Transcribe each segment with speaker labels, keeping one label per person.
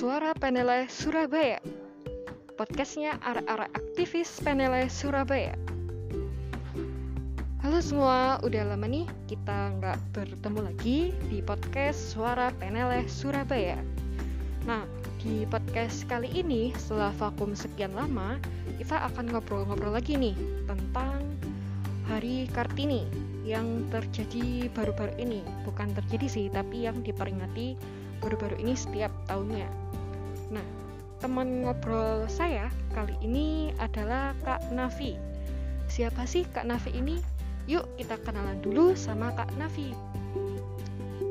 Speaker 1: Suara Penele Surabaya. Podcastnya arah-arah aktivis Penele Surabaya. Halo semua, udah lama nih kita nggak bertemu lagi di podcast Suara Penele Surabaya. Nah, di podcast kali ini setelah vakum sekian lama Kita akan ngobrol-ngobrol lagi nih tentang Hari Kartini yang terjadi baru-baru ini. Bukan terjadi sih, tapi yang diperingati baru-baru ini setiap tahunnya. Nah, teman ngobrol saya kali ini adalah Kak Nafi. Siapa sih Kak Nafi ini? Yuk kita kenalan dulu sama Kak Nafi.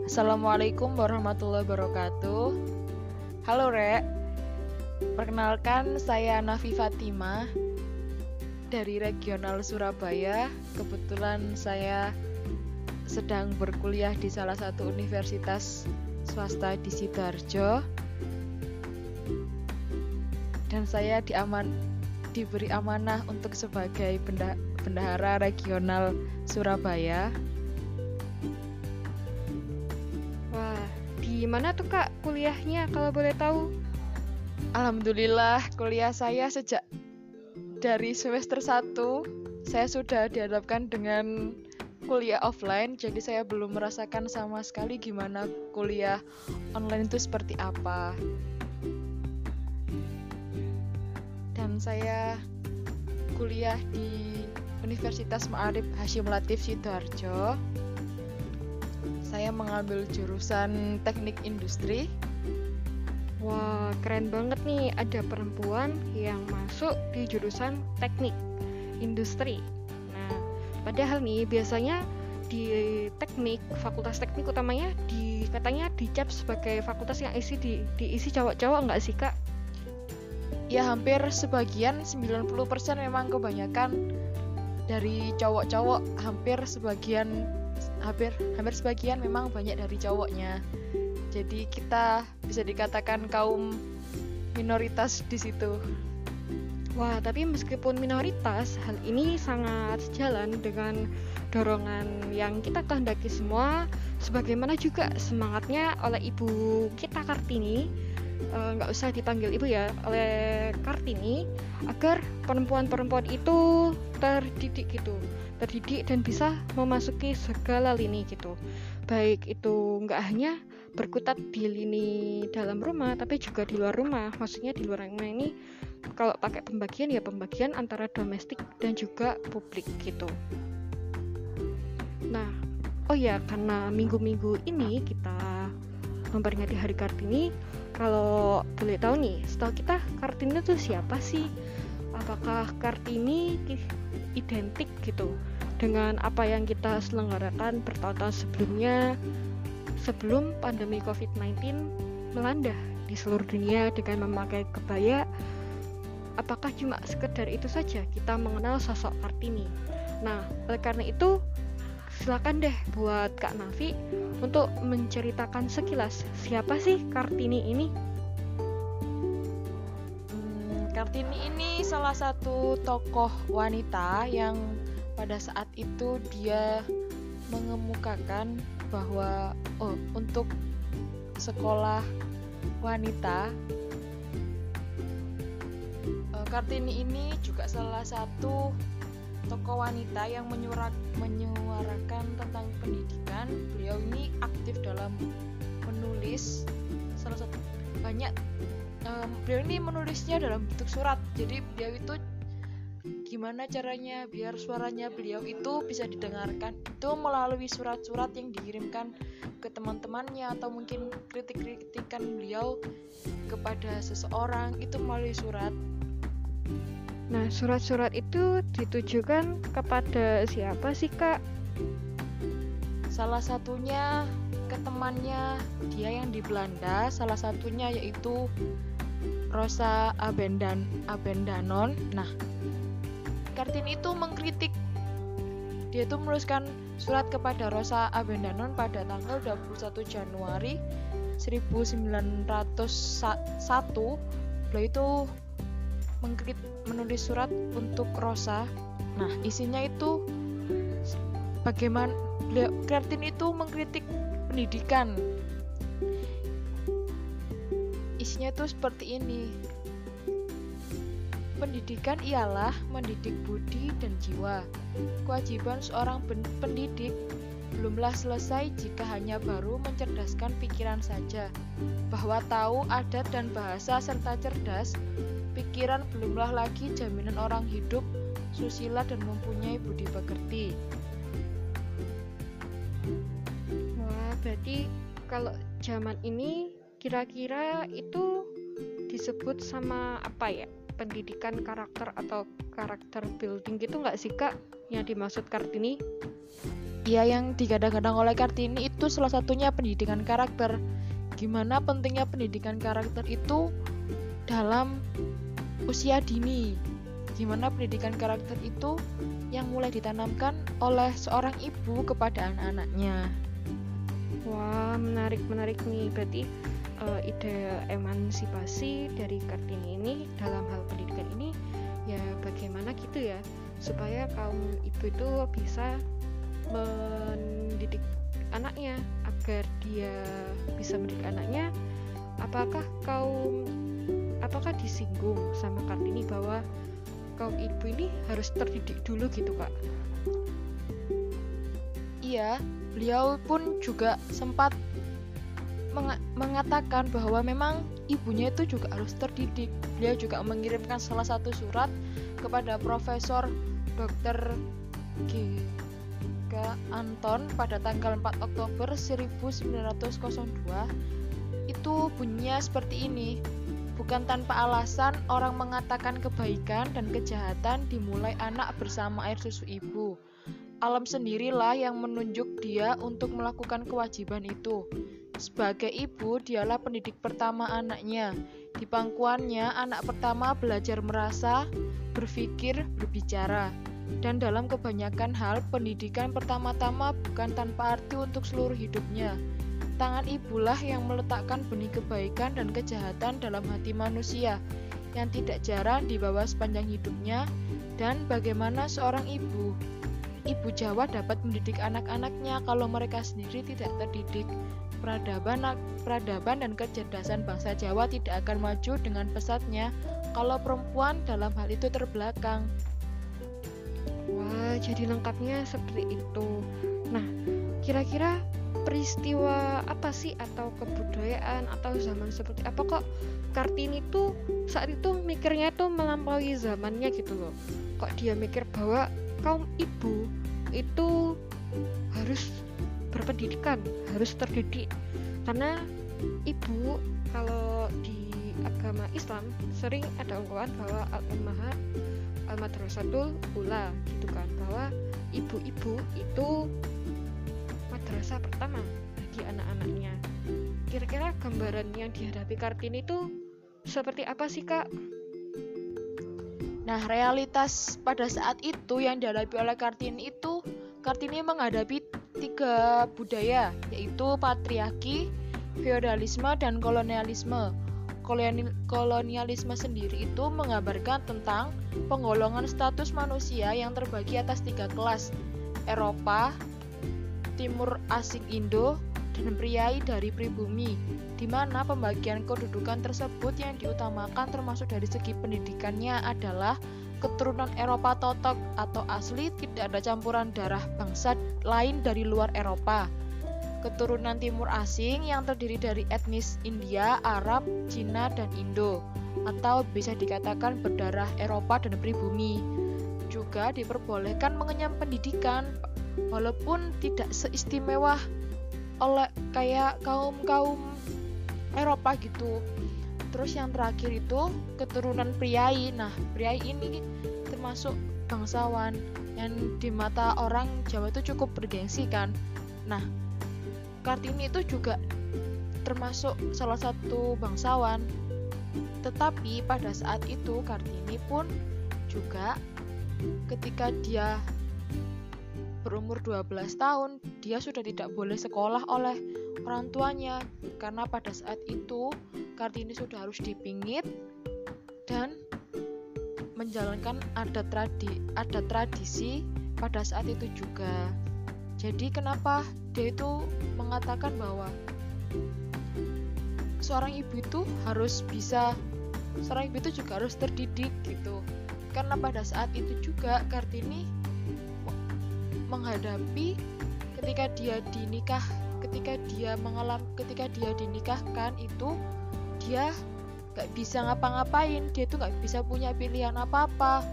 Speaker 2: Assalamualaikum warahmatullahi wabarakatuh. Halo Rek. Perkenalkan saya Nafi Fatima dari regional Surabaya. Kebetulan saya sedang berkuliah di salah satu universitas swasta di Sidoarjo dan saya diaman diberi amanah untuk sebagai benda, bendahara regional Surabaya.
Speaker 1: Wah, di mana tuh Kak kuliahnya kalau boleh tahu?
Speaker 2: Alhamdulillah kuliah saya sejak dari semester 1 saya sudah dihadapkan dengan kuliah offline jadi saya belum merasakan sama sekali gimana kuliah online itu seperti apa saya kuliah di Universitas Ma'arif Hashim Latif Sidoarjo saya mengambil jurusan teknik industri
Speaker 1: Wah, keren banget nih ada perempuan yang masuk di jurusan teknik industri. Nah, padahal nih biasanya di teknik, fakultas teknik utamanya di katanya dicap sebagai fakultas yang isi di diisi cowok-cowok nggak sih, Kak?
Speaker 2: Ya hampir sebagian 90% memang kebanyakan dari cowok-cowok hampir sebagian hampir hampir sebagian memang banyak dari cowoknya. Jadi kita bisa dikatakan kaum minoritas di situ.
Speaker 1: Wah, tapi meskipun minoritas, hal ini sangat sejalan dengan dorongan yang kita kehendaki semua, sebagaimana juga semangatnya oleh ibu kita Kartini, nggak usah dipanggil ibu ya, oleh Kartini, agar perempuan-perempuan itu terdidik gitu, terdidik dan bisa memasuki segala lini gitu, baik itu nggak hanya berkutat di lini dalam rumah, tapi juga di luar rumah, maksudnya di luar rumah ini kalau pakai pembagian ya pembagian antara domestik dan juga publik gitu. Nah, oh ya karena minggu-minggu ini kita memperingati Hari Kartini, kalau boleh tahu nih, setahu kita Kartini itu siapa sih? Apakah Kartini identik gitu dengan apa yang kita selenggarakan bertahun-tahun sebelumnya sebelum pandemi COVID-19 melanda di seluruh dunia dengan memakai kebaya apakah cuma sekedar itu saja kita mengenal sosok Kartini. Nah, oleh karena itu silakan deh buat Kak Nafi untuk menceritakan sekilas siapa sih Kartini ini?
Speaker 2: Hmm, Kartini ini salah satu tokoh wanita yang pada saat itu dia mengemukakan bahwa oh untuk sekolah wanita Kartini ini juga salah satu tokoh wanita yang menyurak, menyuarakan tentang pendidikan. Beliau ini aktif dalam menulis salah satu banyak um, beliau ini menulisnya dalam bentuk surat. Jadi beliau itu gimana caranya biar suaranya beliau itu bisa didengarkan itu melalui surat-surat yang dikirimkan ke teman-temannya atau mungkin kritik-kritikan beliau kepada seseorang itu melalui surat
Speaker 1: Nah, surat-surat itu ditujukan kepada siapa sih, Kak?
Speaker 2: Salah satunya ke temannya dia yang di Belanda, salah satunya yaitu Rosa Abendan Abendanon. Nah, Kartini itu mengkritik dia itu menuliskan surat kepada Rosa Abendanon pada tanggal 21 Januari 1901 beliau itu mengkrit menulis surat untuk Rosa. Nah, isinya itu bagaimana beliau itu mengkritik pendidikan. isinya tuh seperti ini. Pendidikan ialah mendidik budi dan jiwa. Kewajiban seorang pendidik belumlah selesai jika hanya baru mencerdaskan pikiran saja. Bahwa tahu adat dan bahasa serta cerdas, pikiran belumlah lagi jaminan orang hidup susila dan mempunyai budi pekerti.
Speaker 1: Wah, berarti kalau zaman ini kira-kira itu disebut sama apa ya? pendidikan karakter atau karakter building gitu nggak sih kak yang dimaksud Kartini?
Speaker 2: Ya yang digadang-gadang oleh Kartini itu salah satunya pendidikan karakter. Gimana pentingnya pendidikan karakter itu dalam usia dini? Gimana pendidikan karakter itu yang mulai ditanamkan oleh seorang ibu kepada anak-anaknya?
Speaker 1: Wah menarik menarik nih berarti uh, ide emansipasi dari Kartini ini dalam hal pendidikan ini ya bagaimana gitu ya supaya kaum ibu itu bisa mendidik anaknya agar dia bisa mendidik anaknya apakah kaum apakah disinggung sama Kartini bahwa kaum ibu ini harus terdidik dulu gitu kak
Speaker 2: iya beliau pun juga sempat mengatakan bahwa memang ibunya itu juga harus terdidik. Beliau juga mengirimkan salah satu surat kepada Profesor Dr. G. K. Anton pada tanggal 4 Oktober 1902 itu bunyinya seperti ini bukan tanpa alasan orang mengatakan kebaikan dan kejahatan dimulai anak bersama air susu ibu alam sendirilah yang menunjuk dia untuk melakukan kewajiban itu sebagai ibu, dialah pendidik pertama anaknya. Di pangkuannya, anak pertama belajar merasa, berpikir, berbicara. Dan dalam kebanyakan hal, pendidikan pertama-tama bukan tanpa arti untuk seluruh hidupnya. Tangan ibulah yang meletakkan benih kebaikan dan kejahatan dalam hati manusia, yang tidak jarang dibawa sepanjang hidupnya, dan bagaimana seorang ibu ibu Jawa dapat mendidik anak-anaknya kalau mereka sendiri tidak terdidik peradaban, peradaban dan kecerdasan bangsa Jawa tidak akan maju dengan pesatnya kalau perempuan dalam hal itu terbelakang.
Speaker 1: Wah, jadi lengkapnya seperti itu. Nah, kira-kira peristiwa apa sih? Atau kebudayaan? Atau zaman seperti apa? Kok Kartini tuh saat itu mikirnya tuh melampaui zamannya gitu loh. Kok dia mikir bahwa kaum ibu itu harus berpendidikan harus terdidik. Karena ibu kalau di agama Islam sering ada ungkapan bahwa al ummahat al madrasatul ula gitu kan. Bahwa ibu-ibu itu madrasah pertama bagi anak-anaknya kira-kira gambaran yang dihadapi Kartini itu seperti apa sih kak?
Speaker 2: Nah realitas pada saat itu yang dihadapi oleh Kartini itu Kartini menghadapi tiga budaya, yaitu patriarki, feodalisme, dan kolonialisme. Kolonialisme sendiri itu menggambarkan tentang penggolongan status manusia yang terbagi atas tiga kelas, Eropa, Timur Asing Indo, dan priai dari pribumi, di mana pembagian kedudukan tersebut yang diutamakan termasuk dari segi pendidikannya adalah keturunan Eropa totok atau asli tidak ada campuran darah bangsa lain dari luar Eropa. Keturunan timur asing yang terdiri dari etnis India, Arab, Cina, dan Indo atau bisa dikatakan berdarah Eropa dan pribumi. Juga diperbolehkan mengenyam pendidikan walaupun tidak seistimewa oleh kayak kaum-kaum Eropa gitu Terus yang terakhir itu keturunan priai. Nah, priai ini termasuk bangsawan yang di mata orang Jawa itu cukup bergengsi kan. Nah, Kartini itu juga termasuk salah satu bangsawan. Tetapi pada saat itu Kartini pun juga ketika dia berumur 12 tahun, dia sudah tidak boleh sekolah oleh orang tuanya karena pada saat itu Kartini sudah harus dipingit dan menjalankan adat tradi adat tradisi pada saat itu juga. Jadi kenapa dia itu mengatakan bahwa seorang ibu itu harus bisa seorang ibu itu juga harus terdidik gitu karena pada saat itu juga Kartini menghadapi ketika dia dinikah ketika dia mengalami ketika dia dinikahkan itu dia gak bisa ngapa-ngapain. Dia tuh gak bisa punya pilihan apa-apa.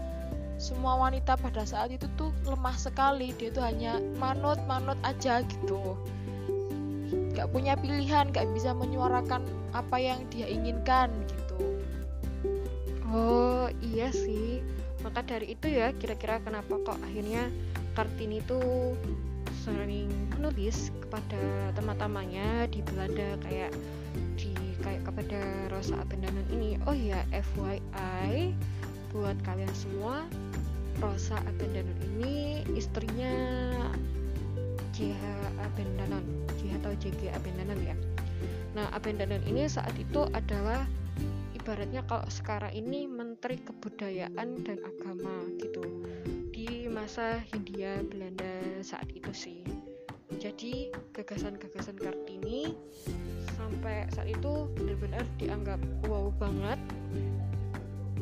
Speaker 2: Semua wanita pada saat itu tuh lemah sekali. Dia tuh hanya manut manut aja gitu. Gak punya pilihan gak bisa menyuarakan apa yang dia inginkan gitu.
Speaker 1: Oh iya sih. Maka dari itu ya kira-kira kenapa kok akhirnya Kartini tuh sering menulis kepada teman-temannya di Belanda kayak di kayak kepada Rosa Abendanon ini oh ya FYI buat kalian semua Rosa Abendanon ini istrinya JH Abendanon JH atau JG Abendanon ya. Nah Abendanon ini saat itu adalah ibaratnya kalau sekarang ini Menteri Kebudayaan dan Agama gitu di masa Hindia Belanda saat itu sih. Jadi gagasan-gagasan Kartini sampai saat itu benar-benar dianggap wow banget.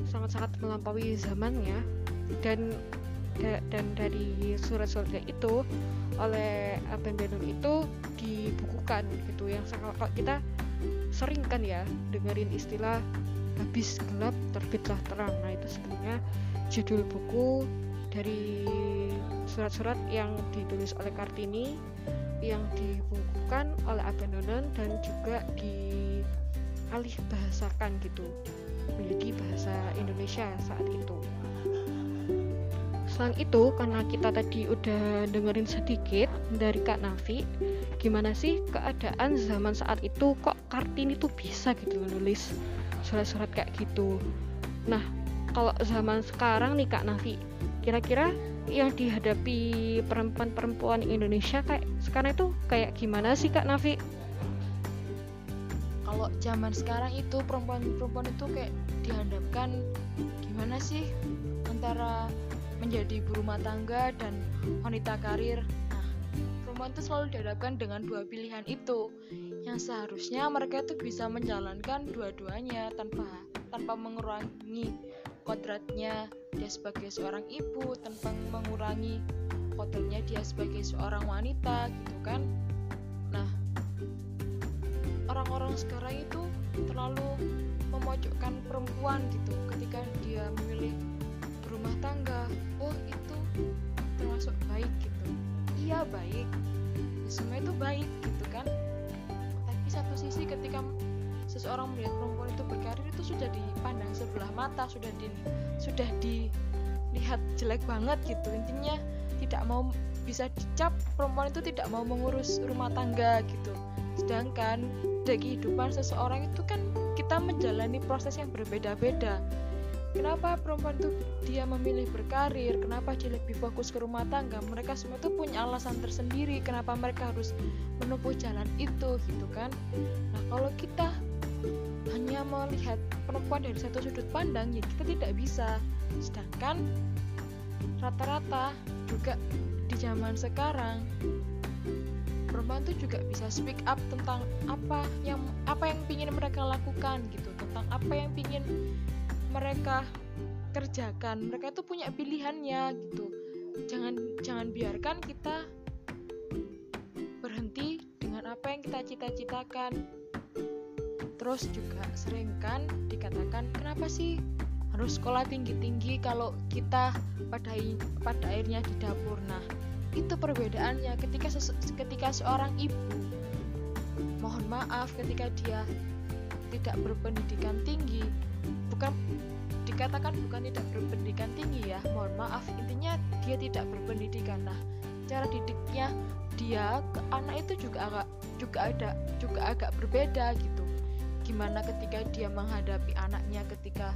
Speaker 1: Sangat-sangat melampaui zamannya. Dan dan dari surat-suratnya itu oleh Abendanon itu dibukukan gitu. Yang kalau kita sering kan ya dengerin istilah habis gelap terbitlah terang. Nah itu sebenarnya judul buku dari surat-surat yang ditulis oleh Kartini yang dibukukan oleh Abendanon dan juga dialih bahasakan gitu. Menjadi bahasa Indonesia saat itu. Selain itu karena kita tadi udah dengerin sedikit dari Kak Nafi gimana sih keadaan zaman saat itu? Kok Kartini tuh bisa gitu nulis surat-surat kayak gitu? Nah kalau zaman sekarang nih Kak Nafi kira-kira yang dihadapi perempuan-perempuan Indonesia kayak sekarang itu kayak gimana sih Kak Nafi?
Speaker 2: Kalau zaman sekarang itu perempuan-perempuan itu kayak dihadapkan gimana sih antara menjadi ibu rumah tangga dan wanita karir. Nah, perempuan itu selalu dihadapkan dengan dua pilihan itu, yang seharusnya mereka itu bisa menjalankan dua-duanya tanpa tanpa mengurangi kodratnya dia sebagai seorang ibu tanpa mengurangi kodratnya dia sebagai seorang wanita gitu kan? Nah orang-orang sekarang itu terlalu memojokkan perempuan gitu. Ketika dia memilih berumah tangga oh itu termasuk baik gitu. Iya baik. Semua itu baik gitu kan? Tapi satu sisi ketika seseorang melihat perempuan itu berkarir itu sudah dipandang sebelah mata sudah di sudah dilihat jelek banget gitu. Intinya tidak mau bisa dicap perempuan itu tidak mau mengurus rumah tangga gitu. Sedangkan dari kehidupan seseorang itu kan kita menjalani proses yang berbeda-beda. Kenapa perempuan itu dia memilih berkarir? Kenapa dia lebih fokus ke rumah tangga? Mereka semua itu punya alasan tersendiri kenapa mereka harus menempuh jalan itu gitu kan? Nah kalau kita melihat perempuan dari satu sudut pandang ya kita tidak bisa. Sedangkan rata-rata juga di zaman sekarang perempuan itu juga bisa speak up tentang apa yang apa yang ingin mereka lakukan gitu tentang apa yang ingin mereka kerjakan. Mereka itu punya pilihannya gitu. Jangan jangan biarkan kita berhenti dengan apa yang kita cita-citakan terus juga sering kan dikatakan kenapa sih harus sekolah tinggi-tinggi kalau kita pada pada akhirnya di dapur? Nah itu perbedaannya ketika ketika seorang ibu mohon maaf ketika dia tidak berpendidikan tinggi bukan dikatakan bukan tidak berpendidikan tinggi ya mohon maaf intinya dia tidak berpendidikan. Nah cara didiknya dia ke anak itu juga agak juga ada juga agak berbeda gitu gimana ketika dia menghadapi anaknya ketika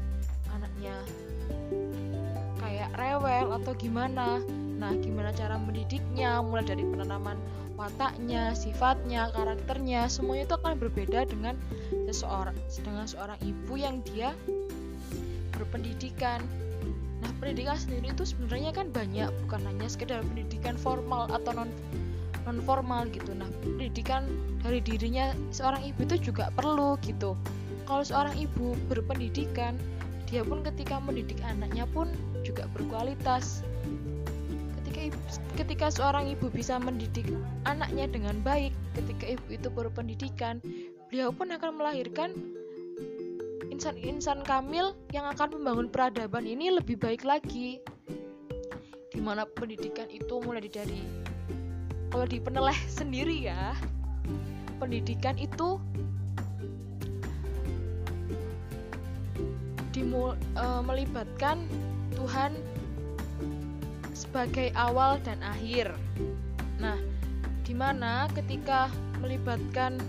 Speaker 2: anaknya kayak rewel atau gimana? Nah gimana cara mendidiknya mulai dari penanaman wataknya sifatnya karakternya semuanya itu akan berbeda dengan seseorang dengan seorang ibu yang dia berpendidikan. Nah pendidikan sendiri itu sebenarnya kan banyak bukan hanya sekedar pendidikan formal atau non non formal gitu. Nah pendidikan dari dirinya seorang ibu itu juga perlu gitu. Kalau seorang ibu berpendidikan dia pun ketika mendidik anaknya pun juga berkualitas. Ketika ibu, ketika seorang ibu bisa mendidik anaknya dengan baik ketika ibu itu berpendidikan beliau pun akan melahirkan insan-insan kamil yang akan membangun peradaban ini lebih baik lagi. Di mana pendidikan itu mulai dari kalau di sendiri ya pendidikan itu dimul, e, melibatkan Tuhan sebagai awal dan akhir. Nah, di mana ketika melibatkan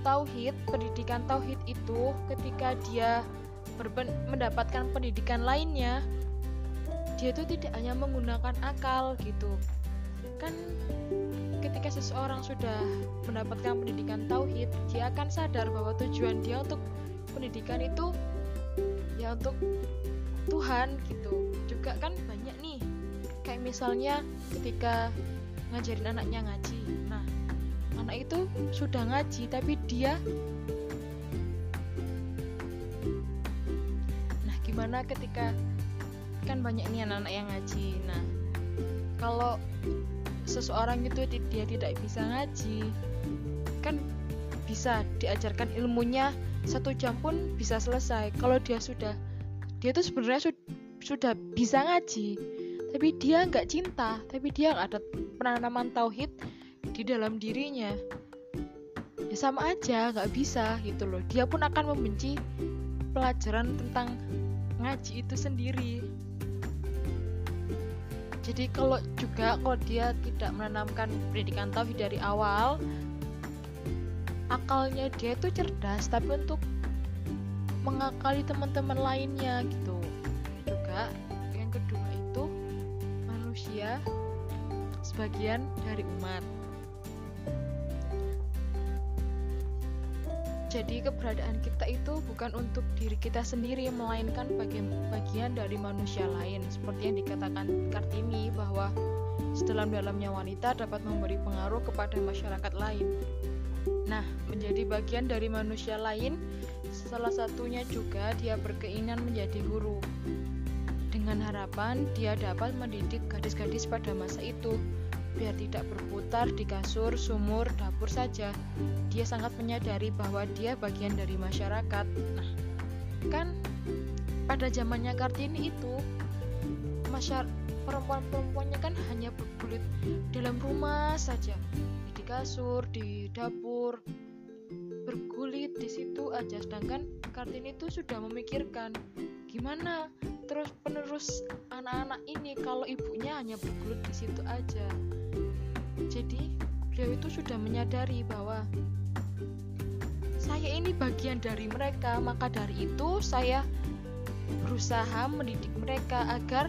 Speaker 2: tauhid, pendidikan tauhid itu ketika dia mendapatkan pendidikan lainnya, dia itu tidak hanya menggunakan akal gitu. Kan ketika seseorang sudah mendapatkan pendidikan tauhid, dia akan sadar bahwa tujuan dia untuk pendidikan itu ya untuk Tuhan gitu. Juga kan banyak nih kayak misalnya ketika ngajarin anaknya ngaji. Nah, anak itu sudah ngaji tapi dia Nah, gimana ketika kan banyak nih anak-anak yang ngaji. Nah, kalau seseorang itu dia tidak bisa ngaji kan bisa diajarkan ilmunya satu jam pun bisa selesai. Kalau dia sudah dia itu sebenarnya su sudah bisa ngaji tapi dia nggak cinta tapi dia nggak ada penanaman tauhid di dalam dirinya. Ya sama aja nggak bisa gitu loh. Dia pun akan membenci pelajaran tentang ngaji itu sendiri jadi kalau juga kalau dia tidak menanamkan pendidikan tauhid dari awal akalnya dia itu cerdas tapi untuk mengakali teman-teman lainnya gitu. Juga yang kedua itu manusia sebagian dari umat Jadi keberadaan kita itu bukan untuk diri kita sendiri, melainkan bagian, bagian dari manusia lain. Seperti yang dikatakan Kartini bahwa sedalam-dalamnya wanita dapat memberi pengaruh kepada masyarakat lain. Nah, menjadi bagian dari manusia lain, salah satunya juga dia berkeinginan menjadi guru. Dengan harapan dia dapat mendidik gadis-gadis pada masa itu biar tidak berputar di kasur, sumur, dapur saja. Dia sangat menyadari bahwa dia bagian dari masyarakat. Nah, kan pada zamannya Kartini itu masyarakat perempuan-perempuannya kan hanya berkulit dalam rumah saja di kasur di dapur bergulit di situ aja sedangkan Kartini itu sudah memikirkan gimana terus penerus anak-anak ini kalau ibunya hanya bergulit di situ aja jadi beliau itu sudah menyadari bahwa saya ini bagian dari mereka, maka dari itu saya berusaha mendidik mereka agar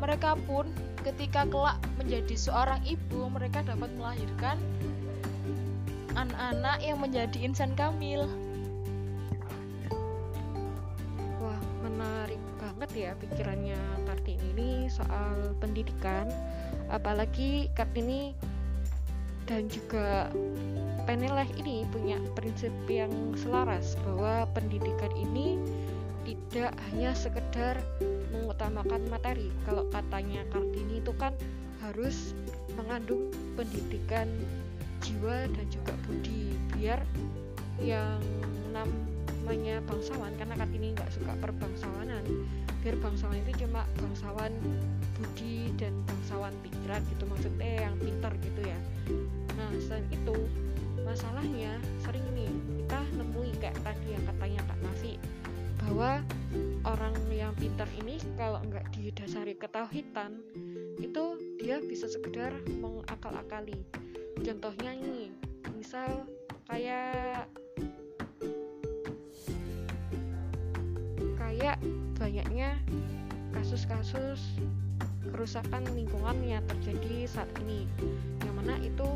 Speaker 2: mereka pun ketika kelak menjadi seorang ibu, mereka dapat melahirkan anak-anak yang menjadi insan kamil.
Speaker 1: Wah, menarik banget ya pikirannya Kartini ini soal pendidikan apalagi Kartini dan juga Peneleh ini punya prinsip yang selaras bahwa pendidikan ini tidak hanya sekedar mengutamakan materi. Kalau katanya Kartini itu kan harus mengandung pendidikan jiwa dan juga budi biar yang namanya bangsawan karena Kartini nggak suka perbangsawanan biar bangsawan itu cuma bangsawan budi dan bangsawan pikiran gitu maksudnya yang pintar gitu ya. Nah selain itu masalahnya sering nih kita nemui kayak tadi yang katanya Kak Nafi bahwa orang yang pintar ini kalau nggak didasari ketauhidan itu dia bisa sekedar mengakal-akali. Contohnya ini misal kayak kayak banyaknya kasus-kasus kerusakan lingkungan yang terjadi saat ini yang mana itu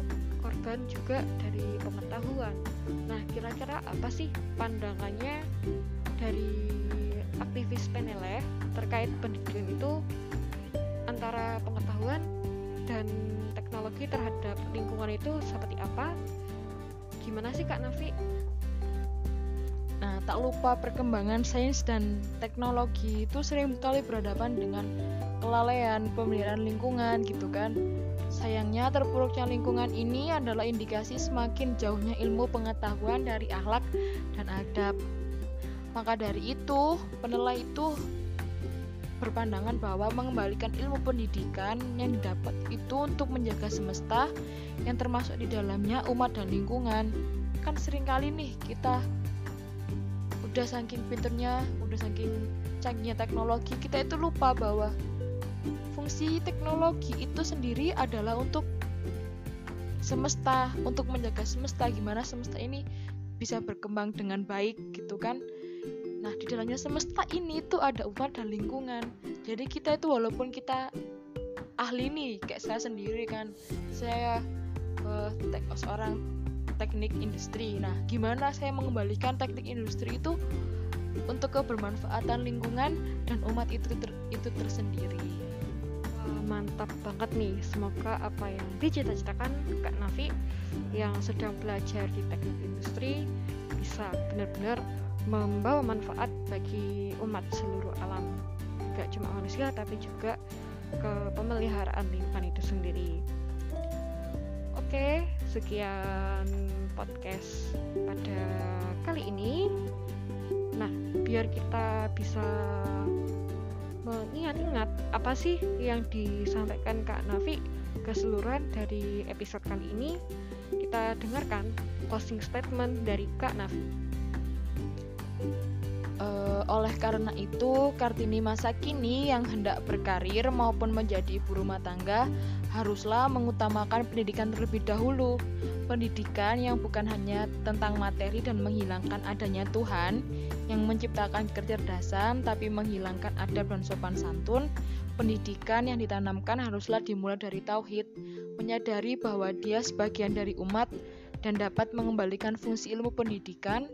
Speaker 1: korban juga dari pengetahuan nah kira-kira apa sih pandangannya dari aktivis PNLF terkait pendidikan itu antara pengetahuan dan teknologi terhadap lingkungan itu seperti apa? Gimana sih Kak Nafi?
Speaker 2: Nah, tak lupa perkembangan sains dan teknologi itu sering kali berhadapan dengan kelalaian pemeliharaan lingkungan gitu kan. Sayangnya terpuruknya lingkungan ini adalah indikasi semakin jauhnya ilmu pengetahuan dari akhlak dan adab. Maka dari itu, penilai itu berpandangan bahwa mengembalikan ilmu pendidikan yang didapat itu untuk menjaga semesta yang termasuk di dalamnya umat dan lingkungan. Kan sering kali nih kita udah saking pinternya udah saking canggihnya teknologi kita itu lupa bahwa fungsi teknologi itu sendiri adalah untuk semesta untuk menjaga semesta. Gimana semesta ini bisa berkembang dengan baik gitu kan? Nah di dalamnya semesta ini tuh ada umat dan lingkungan. Jadi kita itu walaupun kita ahli nih kayak saya sendiri kan saya uh, seorang teknik industri. Nah, gimana saya mengembalikan teknik industri itu untuk kebermanfaatan lingkungan dan umat itu ter, itu tersendiri.
Speaker 1: Wah, mantap banget nih. Semoga apa yang dicita-citakan Kak Nafi yang sedang belajar di teknik industri bisa benar-benar membawa manfaat bagi umat seluruh alam. Gak cuma manusia tapi juga ke pemeliharaan lingkungan itu sendiri. Oke, sekian podcast pada kali ini. Nah, biar kita bisa mengingat-ingat apa sih yang disampaikan Kak Nafi keseluruhan dari episode kali ini, kita dengarkan closing statement dari Kak Nafi.
Speaker 2: Oleh karena itu, Kartini masa kini yang hendak berkarir maupun menjadi ibu rumah tangga haruslah mengutamakan pendidikan terlebih dahulu. Pendidikan yang bukan hanya tentang materi dan menghilangkan adanya Tuhan yang menciptakan kecerdasan tapi menghilangkan adab dan sopan santun. Pendidikan yang ditanamkan haruslah dimulai dari tauhid, menyadari bahwa dia sebagian dari umat dan dapat mengembalikan fungsi ilmu pendidikan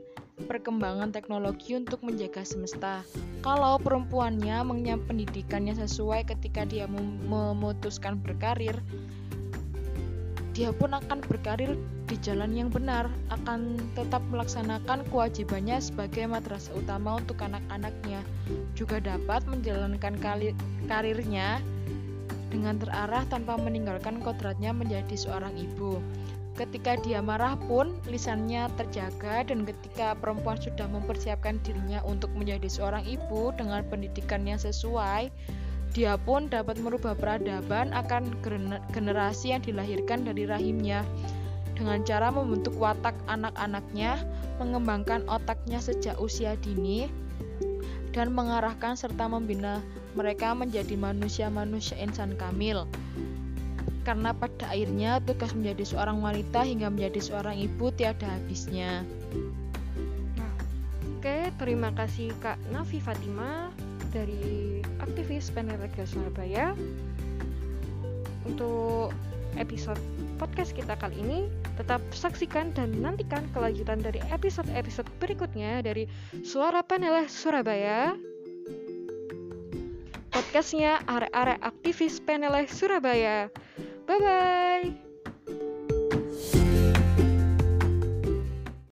Speaker 2: perkembangan teknologi untuk menjaga semesta. Kalau perempuannya mengenyam pendidikannya sesuai ketika dia memutuskan berkarir, dia pun akan berkarir di jalan yang benar, akan tetap melaksanakan kewajibannya sebagai madrasah utama untuk anak-anaknya, juga dapat menjalankan karirnya dengan terarah tanpa meninggalkan kodratnya menjadi seorang ibu. Ketika dia marah pun lisannya terjaga dan ketika perempuan sudah mempersiapkan dirinya untuk menjadi seorang ibu dengan pendidikan yang sesuai, dia pun dapat merubah peradaban akan generasi yang dilahirkan dari rahimnya. Dengan cara membentuk watak anak-anaknya, mengembangkan otaknya sejak usia dini, dan mengarahkan serta membina mereka menjadi manusia-manusia insan kamil karena pada akhirnya tugas menjadi seorang wanita hingga menjadi seorang ibu tiada habisnya.
Speaker 1: Oke, terima kasih Kak Nafi Fatima dari aktivis Penelegel Surabaya. Untuk episode podcast kita kali ini, tetap saksikan dan nantikan kelanjutan dari episode-episode berikutnya dari Suara Panel Surabaya podcastnya Are-Are Aktivis Peneleh Surabaya. Bye bye.